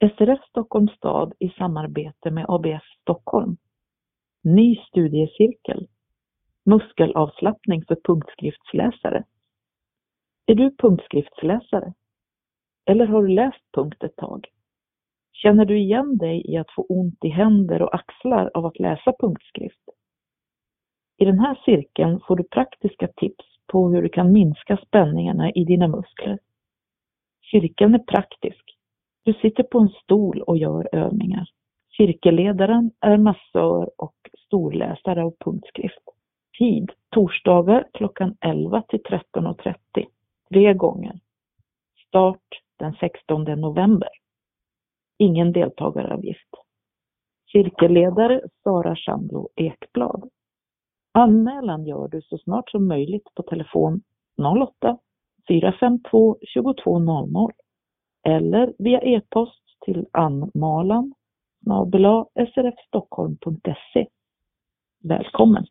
SRF Stockholms stad i samarbete med ABF Stockholm. Ny studiecirkel. Muskelavslappning för punktskriftsläsare. Är du punktskriftsläsare? Eller har du läst punkt ett tag? Känner du igen dig i att få ont i händer och axlar av att läsa punktskrift? I den här cirkeln får du praktiska tips på hur du kan minska spänningarna i dina muskler. Cirkeln är praktisk. Du sitter på en stol och gör övningar. Cirkelledaren är massör och storläsare av punktskrift. Tid torsdagar klockan 11 till 13.30. Tre gånger. Start den 16 november. Ingen deltagaravgift. Cirkelledare Sara Chandlo Ekblad. Anmälan gör du så snart som möjligt på telefon 08 452 2200 eller via e-post till anmalan srfstockholm.se. Välkommen!